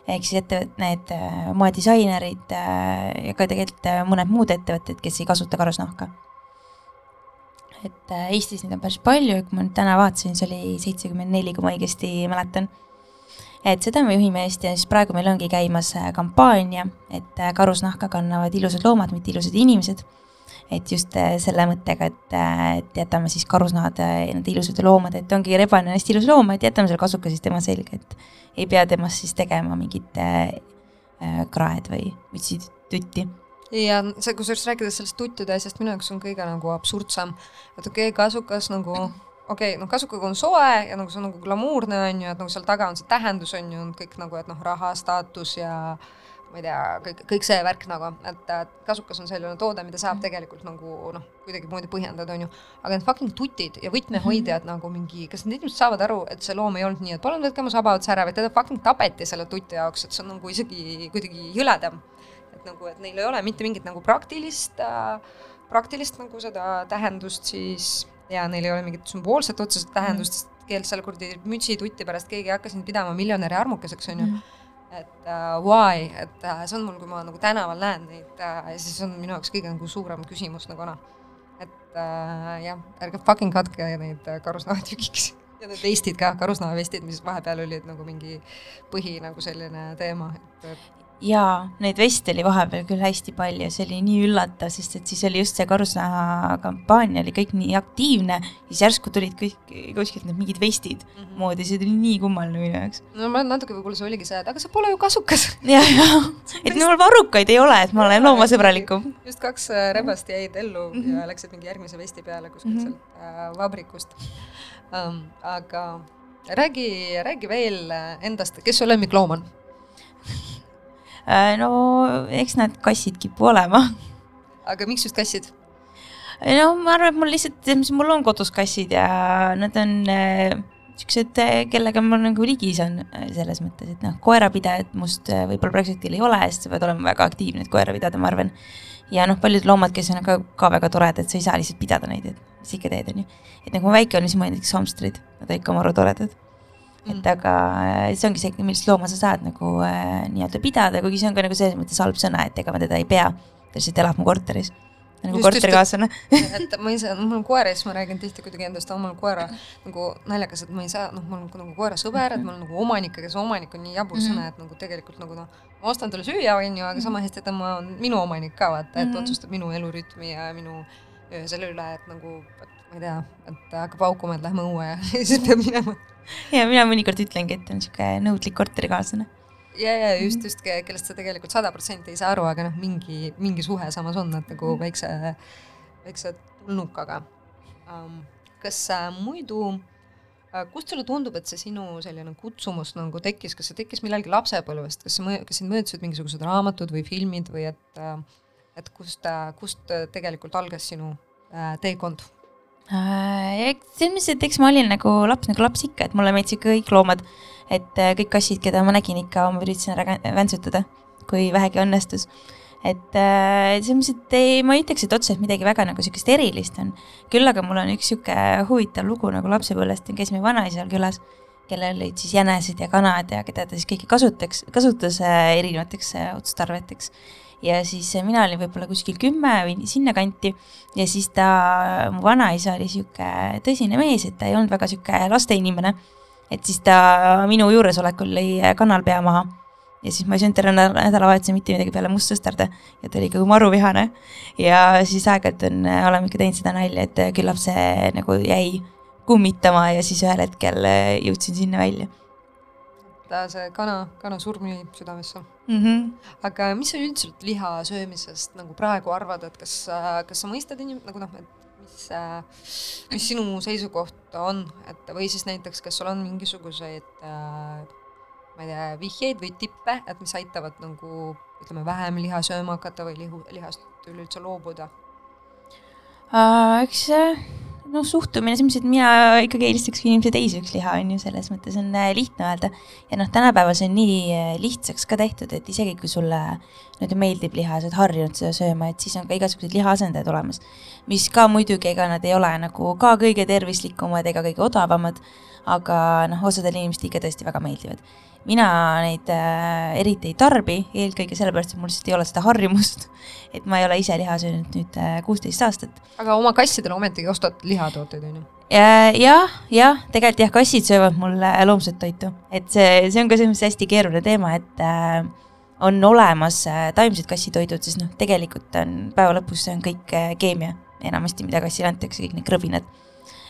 ehk siis ettevõt-, need äh, moedisainerid äh, ja ka tegelikult äh, mõned muud ettevõtted, kes ei kasuta karusnahka. et äh, Eestis neid on päris palju, kui ma nüüd täna vaatasin, see oli seitsekümmend neli, kui ma õigesti mäletan et seda me juhime hästi ja siis praegu meil ongi käimas äh, kampaania, et äh, karusnahka kannavad ilusad loomad, mitte ilusad inimesed. et just äh, selle mõttega, et, et jätame siis karusnahad nende ilusate loomade, et ongi rebane on hästi ilus loom, et jätame selle kasuka siis tema selga, et ei pea temast siis tegema mingit äh, kraed või mütsitutti. ja see, kusjuures rääkides sellest tuttude asjast, minu jaoks on kõige nagu absurdsem, et okei okay,, kasukas nagu okei okay,, noh, kasukaga on soe ja nagu see on nagu glamuurne on ju, et nagu seal taga on see tähendus on ju kõik nagu, et noh, raha, staatus ja ma ei tea, kõik, kõik see värk nagu, et kasukas on selline toode, mida saab tegelikult nagu noh, kuidagimoodi põhjendada, on ju. aga need fucking tutid ja võtmehoidjad nagu mingi, kas need inimesed saavad aru, et see loom ei olnud nii, et palun võtke mu saba otsa ära, vaid teda fucking tapeti selle tuti jaoks, et see on nagu isegi kuidagi jõledam. Et nagu, et neil ei ole mitte mingit nagu praktilist äh,, praktilist nagu seda tähendust siis ja neil ei ole mingit sümboolset otseset tähendust, sest keelt selle kuradi mütsituti pärast keegi ei hakka sind pidama miljonäri armukeseks, on ju. et uh, why, et uh, see on mul, kui ma nagu tänaval näen neid uh, siis on minu jaoks kõige nagu suurem küsimus nagu noh, et uh, jah, ärge fucking katke neid uh, karusnahatükiks. <laughs> Ja need vestid ka, karusnahavestid, mis vahepeal olid nagu mingi põhi nagu selline teema, et jaa, neid veste oli vahepeal küll hästi palju, see oli nii üllatav, sest et siis oli just see karusnaha kampaania oli kõik nii aktiivne, siis järsku tulid kõik kuskilt need mingid vestid mm -hmm. moodi, see tuli nii kummaline minu jaoks. no ma natuke võib-olla see oligi see, et aga sa pole ju kasukas <laughs> jah, jah, et mul varrukaid ei ole, et ma olen loomasõbralikum. just kaks äh, rebast jäid ellu mm -hmm. ja läksid mingi järgmise vesti peale kuskilt mm -hmm. sealt äh, vabrikust um,. aga räägi, räägi veel äh, endast, kes su lemmikloom on? <laughs> no eks nad kassid kipu olema. aga miks just kassid? no ma arvan, et mul lihtsalt, mul on kodus kassid ja nad on äh, siuksed, kellega ma nagu ligi saan äh, selles mõttes, et noh, koerapidajat must äh, võib-olla praegusel hetkel ei ole, sest sa pead olema väga aktiivne, et koera pidada, ma arvan. ja noh, paljud loomad, kes on ka, ka väga toredad, sa ei saa lihtsalt pidada neid, et mis sa ikka teed, onju. et nagu ma väike olin, siis ma olin näiteks hamstrid, nad olid ka maru toredad et aga äh, see ongi see, millist looma sa saad nagu äh, nii-öelda pidada, kuigi see on ka nagu selles mõttes halb sõna, et ega ma teda ei pea. ta lihtsalt elab mu korteris. nagu korterikaaslane. et ma ise, mul on koer ja siis ma räägin tihti kuidagi endast, mul on koera nagu naljakas, et ma ei saa, noh, mul on nagu koera sõber, et mul on nagu omanik, aga see omanik on nii jabur Mhm. sõna, et nagu tegelikult nagu noh, ma ostan talle süüa, onju, aga sama hästi tema on minu omanik ka vaata, et Mhm. otsustab minu elurütmi ja minu selle üle, et nagu, et ma ei tea, et hakkab paukuma, et lähme õue ja <laughs> siis peab minema. Ja mina mõnikord ütlengi, et on niisugune nõudlik korterikaaslane. ja, ja just, just, kellest sa tegelikult sada protsenti ei saa aru, aga noh, mingi, mingi suhe samas on, et nagu väikse, väikse tulnukaga um,. kas äh, muidu äh, kust sulle tundub, et see sinu selline kutsumus nagu tekkis, kas see tekkis millalgi lapsepõlvest, kas sa, kas sind mõjutasid mingisugused raamatud või filmid või et, äh, et kust, kust tegelikult algas sinu teekond? Selles mõttes, et eks ma olin nagu laps, nagu laps ikka, et mulle meeldisid kõik loomad, et kõik kassid, keda ma nägin ikka, ma üritasin ära väntsutada, kui vähegi õnnestus et äh, selles mõttes, et ei, ma ei ütleks, et otseselt midagi väga nagu sihukest erilist on. küll aga mul on üks sihuke huvitav lugu nagu lapsepõlvest, käis meie vanaisal külas, kellel olid siis jänesed ja kanad ja keda ta siis kõiki kasutaks, kasutas äh, erinevateks äh, otstarveteks. Ja siis äh, mina olin võib-olla kuskil kümme või sinnakanti ja siis ta, mu vanaisa oli sihuke tõsine mees, et ta ei olnud väga sihuke lasteinimene. et siis ta minu juuresolekul lõi äh, kanal pea maha ja siis ma ei söönud terve nädalavahetuse mitte midagi peale mustsõstarde ja ta oli ikka maru vihane. ja siis aeg-ajalt on, oleme ikka teinud seda nalja, et küllap see nagu jäi kummitama ja siis ühel hetkel jõudsin sinna välja. Ta, see kana, kana surm jäi südamesse mm. -hmm. aga mis sa üldiselt liha söömisest nagu praegu arvad, et kas, kas sa mõistad inim-, nagu noh, et mis, mis sinu seisukoht on, et või siis näiteks, kas sul on mingisuguseid äh, ma ei tea, vihjeid või tippe, et mis aitavad nagu ütleme, vähem liha sööma hakata või lihu, lihast üleüldse loobuda uh,? eks noh, suhtumine selles mõttes, et mina ikkagi eelistaks, kui inimesed ei sööks liha, on ju, selles mõttes on äh, lihtne öelda. ja noh, tänapäeval see on nii äh, lihtsaks ka tehtud, et isegi kui sulle nii-öelda meeldib liha, sa oled harjunud seda sööma, et siis on ka igasugused lihaasendajad olemas. mis ka muidugi, ega nad ei ole nagu ka kõige tervislikumad ega kõige odavamad, aga noh, osadele inimestele ikka tõesti väga meeldivad mina neid äh, eriti ei tarbi, eelkõige sellepärast, et mul lihtsalt ei ole seda harjumust. et ma ei ole ise liha söönud nüüd äh, kuusteist äh, aastat. aga oma kassidele ometigi ostad lihatooteid, on ju? jah, jah, tegelikult jah, kassid söövad mul äh, loomset toitu, et see, see on ka selles mõttes hästi keeruline teema, et äh, on olemas äh, taimsed kassitoidud, sest noh, tegelikult on päeva lõpus see on kõik äh, keemia enamasti, mida kassile antakse, kõik need krõbinad.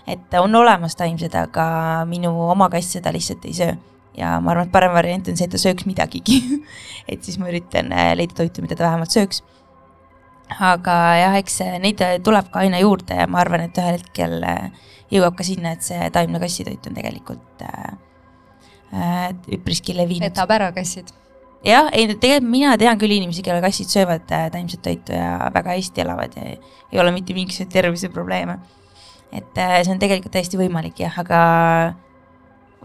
et on olemas taimsed, aga minu oma kass seda lihtsalt ei söö ja ma arvan, et parem variant on see, et ta sööks midagigi <laughs> et siis ma üritan äh, leida toitu, mida ta vähemalt sööks. aga jah, eks neid tuleb ka aina juurde ja ma arvan, et ühel hetkel äh, jõuab ka sinna, et see taimne kassitoit on tegelikult äh, äh, üpriski levinud. petab ära kassid jah, ei tegelikult mina tean küll inimesi, kelle kassid söövad äh, taimset toitu ja väga hästi elavad ja ei, ei ole mitte mingisuguseid terviseprobleeme. et äh, see on tegelikult täiesti võimalik jah, aga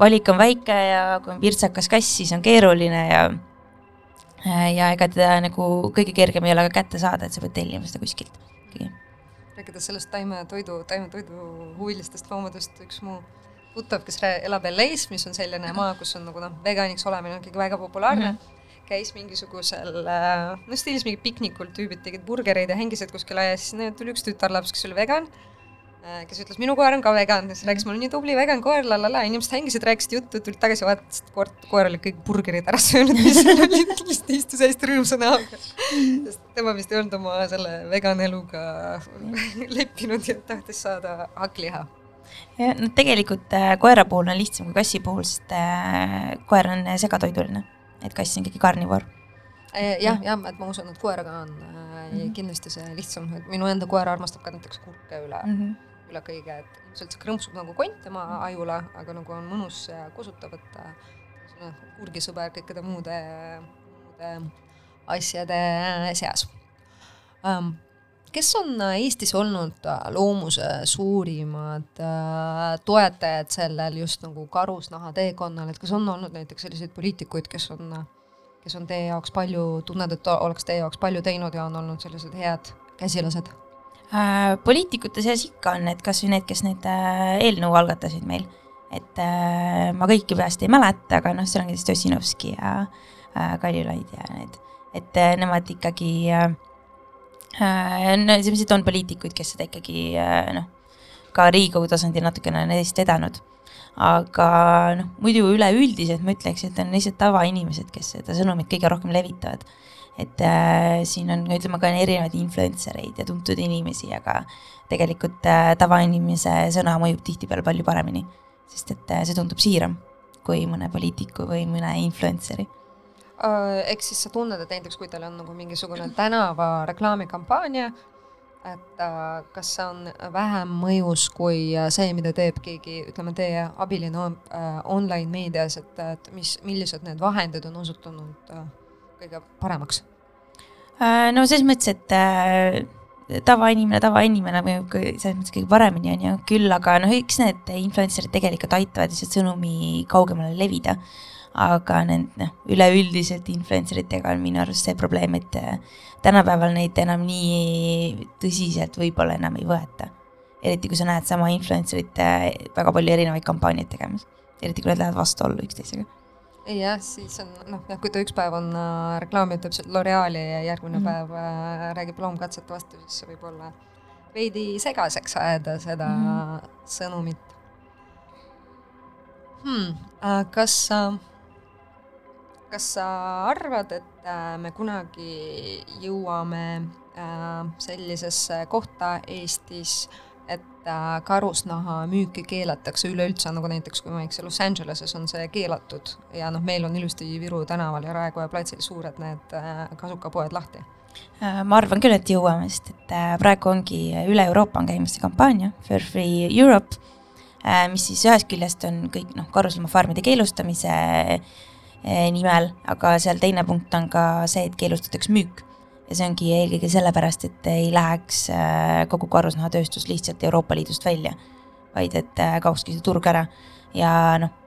valik on väike ja kui on virtsakas kass, siis on keeruline ja ja ega teda nagu kõige kergem ei ole ka kätte saada, et sa pead tellima seda kuskilt rääkides sellest taimetoidu, taimetoidu huvilistest loomadest, üks mu tuttav, kes elab LA-s, mis on selline maa, kus on nagu noh, veganiks olemine on ikkagi väga populaarne mm. -hmm. käis mingisugusel, noh stiilis mingi piknikul, tüübid tegid burgereid ja hängisid kuskil aias, siis tuli üks tütarlaps, kes oli vegan kes ütles, minu koer on ka vegan, siis rääkis, mul on nii tubli vegan koer, la la la, inimesed hängisid, rääkisid juttu, tulid tagasi, vaatasid, koer, koer oli kõik burgerid ära söönud, mis <laughs> seal olid, lihtsalt istus hästi rõõmsa näoga. sest tema vist ei olnud oma selle vegan eluga <laughs> leppinud ja tahtis saada hakkliha. ja no tegelikult äh, koera puhul on lihtsam kui kassi puhul, sest äh, koer on segatoiduline, et kass on ikkagi karnivoor äh, jah, jah, et ma usun, et koeraga on äh, mm -hmm. kindlasti see lihtsam, et minu enda koer armastab ka näiteks kurke üle mm. -hmm üle kõige, et ilmselt see krõmpsub nagu kont tema ajule, aga nagu on mõnus ja kosutav, et selline kurgisõber kõikide muude, muude asjade seas um, kes on Eestis olnud loomuse suurimad äh, toetajad sellel just nagu karusnaha teekonnal, et kas on olnud näiteks selliseid poliitikuid, kes on, kes on teie jaoks palju, tunned, et oleks teie jaoks palju teinud ja on olnud sellised head käsilased? Äh, poliitikute seas ikka on need, kasvõi need, kes need äh, eelnõu algatasid meil. et äh, ma kõiki peast ei mäleta, aga noh, seal on kindlasti Ossinovski ja Kaljulaid ja need, et nemad ikkagi no ilmselt on poliitikuid, kes seda ikkagi noh, ka Riigikogu tasandil natukene on neist vedanud. aga noh, muidu üleüldiselt ma ütleks, et on lihtsalt tavainimesed, kes seda sõnumit kõige rohkem levitavad et äh, siin on, ütleme ka erinevaid influencer eid ja tuntud inimesi, aga tegelikult äh, tavainimese sõna mõjub tihtipeale palju paremini, sest et äh, see tundub siiram kui mõne poliitiku või mõne influencer'i. Äh, ehk siis sa tunned, et näiteks kui teil on nagu mingisugune tänava reklaamikampaania, et äh, kas see on vähem mõjus kui äh, see, mida teeb keegi, ütleme, teie abiline on, äh, online meedias, et, et mis, millised need vahendid on osutunud äh, kõige paremaks? Äh, no selles mõttes, et äh, tavainimene, tavainimene mõjub selles mõttes kõige paremini, on ju, küll aga noh, eks need influencer'id tegelikult aitavad lihtsalt sõnumi kaugemale levida. aga need noh, üleüldiselt influencer itega on minu arust see probleem, et äh, tänapäeval neid enam nii tõsiselt võib-olla enam ei võeta. eriti kui sa näed sama influencer'it äh, väga palju erinevaid kampaaniaid tegemas, eriti kui nad lähevad vastuollu üksteisega jah, siis on noh, jah, kui ta üks päev on äh, reklaami ütleb sealt L'Oreali ja järgmine mm. -hmm. päev äh, räägib loomkatsete vastu, siis see võib olla veidi segaseks ajada seda mm. -hmm. sõnumit hmm,. kas sa, kas sa arvad, et äh, me kunagi jõuame äh, sellisesse kohta Eestis, et karusnaha müüki keelatakse üleüldse, nagu näiteks kui ma ei eksi, Los Angeleses on see keelatud ja noh, meil on ilusti Viru tänaval ja Raekoja platsil suured need äh, kasukapoed lahti. Äh, ma arvan küll, et jõuame, sest et äh, praegu ongi üle Euroopa on käimas see kampaania Fur Free Europe, mis siis ühest küljest on kõik noh, karusloomafarmide keelustamise nimel, aga seal teine punkt on ka see, et keelustatakse müük. Ja see ongi eelkõige sellepärast, et ei läheks äh, kogu karusnahatööstus lihtsalt Euroopa Liidust välja, vaid et äh, kaokski see turg ära ja noh,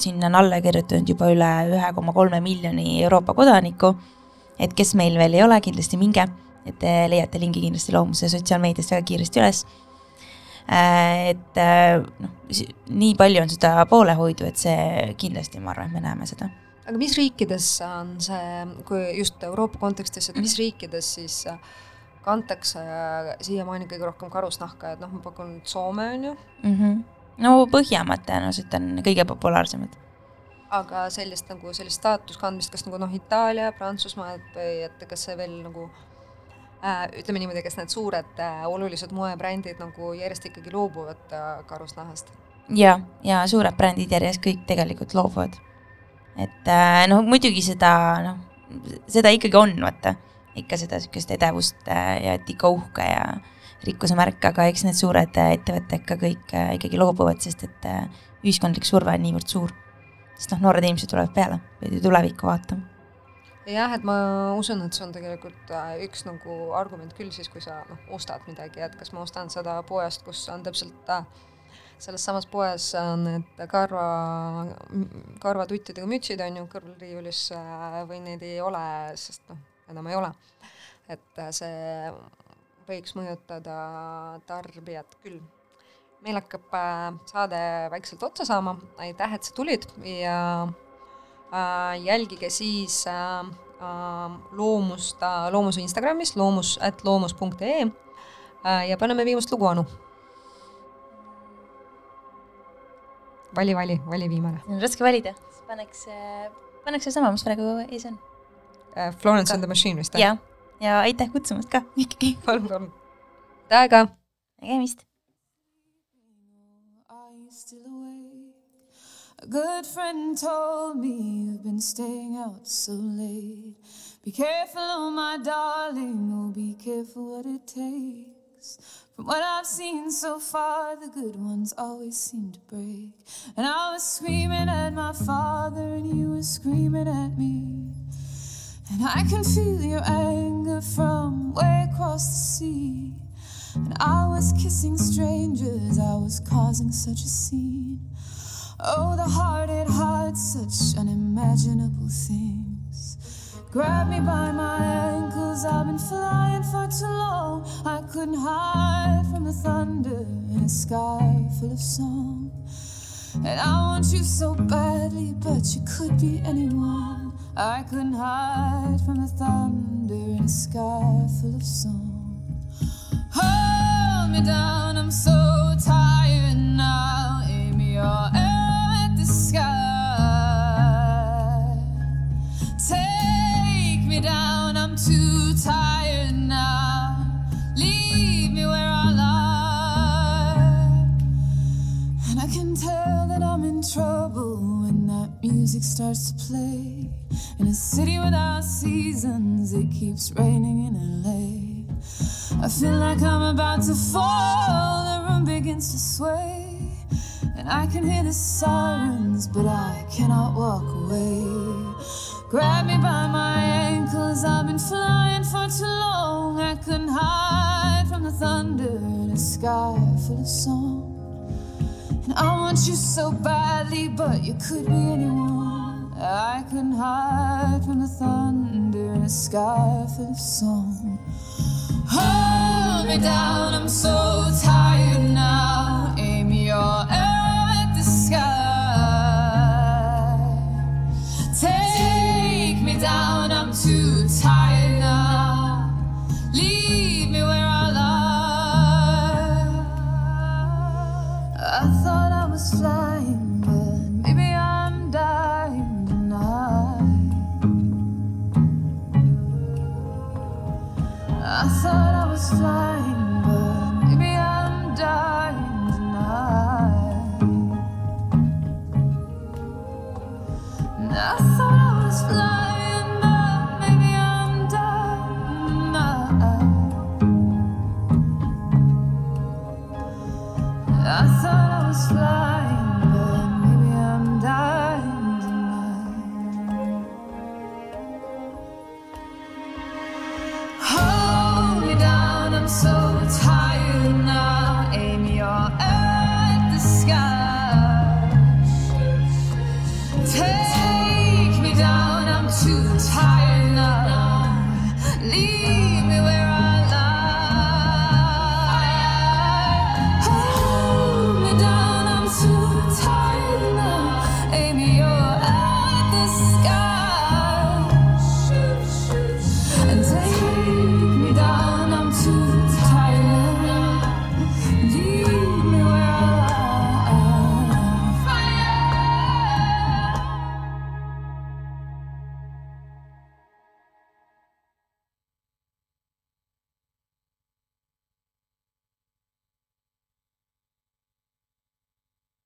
sinna on alla kirjutanud juba üle ühe koma kolme miljoni Euroopa kodaniku et kes meil veel ei ole, kindlasti minge, et te leiate lingi kindlasti Loomuse sotsiaalmeediast väga kiiresti üles. et äh, noh, nii palju on seda poolehoidu, et see kindlasti, ma arvan, et me näeme seda. Aga mis riikides on see, kui just Euroopa kontekstis, et mis riikides siis äh, kantakse äh, siiamaani kõige rohkem karusnahka, et noh, ma pakun Soome on ju, mm. -hmm. no Põhjamaad tõenäoliselt on kõige populaarsemad. aga sellist nagu sellist staatuse kandmist, kas nagu noh, Itaalia, Prantsusmaa, et või et kas see veel nagu äh, ütleme niimoodi, kas need suured äh, olulised moebrändid nagu järjest ikkagi loobuvad äh, karusnahast? ja, ja suured brändid järjest kõik tegelikult loobuvad. Et äh, no muidugi seda noh, seda ikkagi on, vaata, ikka seda niisugust edevust äh, ja et ikka uhke ja rikkuse märk, aga eks need suured äh, ettevõtted ka kõik ikkagi loobuvad, sest et ühiskondlik surve on niivõrd suur. sest noh, noored inimesed tulevad peale, ju tulevikku vaatama. jah, et ma usun, et see on tegelikult üks nagu argument küll siis, kui sa noh, ostad midagi, et kas ma ostan seda poest, kus on täpselt äh, selles samas poes on need karva, karvatuttidega mütsid on ju kõrvalriiulis äh, või neid ei ole, sest noh, enam ei ole. et äh, see võiks mõjutada tarbijat küll. meil hakkab äh, saade vaikselt otsa saama, aitäh, et sa tulid ja äh, jälgige siis äh, äh, loomust Loomuse Instagramis, loomus, at loomus.ee ja paneme viimast lugu, Anu. Vali, vali, vali viimane on raske valida, paneks, paneks seesama, mis praegu ees on. äh,. Florence and the Machine vist? ja, ja aitäh kutsumast ka <laughs> ikkagi. palun, palun. aitäh ka. nägemist. A good friend told me you've been staying out so late. Be careful, oh my darling, oh be careful what it takes. From what I've seen so far, the good ones always seem to break. And I was screaming at my father, and you were screaming at me. And I can feel your anger from way across the sea. And I was kissing strangers, I was causing such a scene. Oh, the heart, it hides such unimaginable things. Grab me by my ankles, I've been flying for too long. I couldn't hide from the thunder in a sky full of song. And I want you so badly, but you could be anyone. I couldn't hide from the thunder in a sky full of song. Hold me down, I'm so tired now. Aim your I'm too tired now. Leave me where I lie. And I can tell that I'm in trouble when that music starts to play. In a city without seasons, it keeps raining in LA. I feel like I'm about to fall, the room begins to sway. And I can hear the sirens, but I cannot walk away. Grab me by my ankles, I've been flying for too long. I couldn't hide from the thunder in a sky full of song. And I want you so badly, but you could be anyone. I couldn't hide from the thunder in a sky full of song. Hold me down, I'm so tired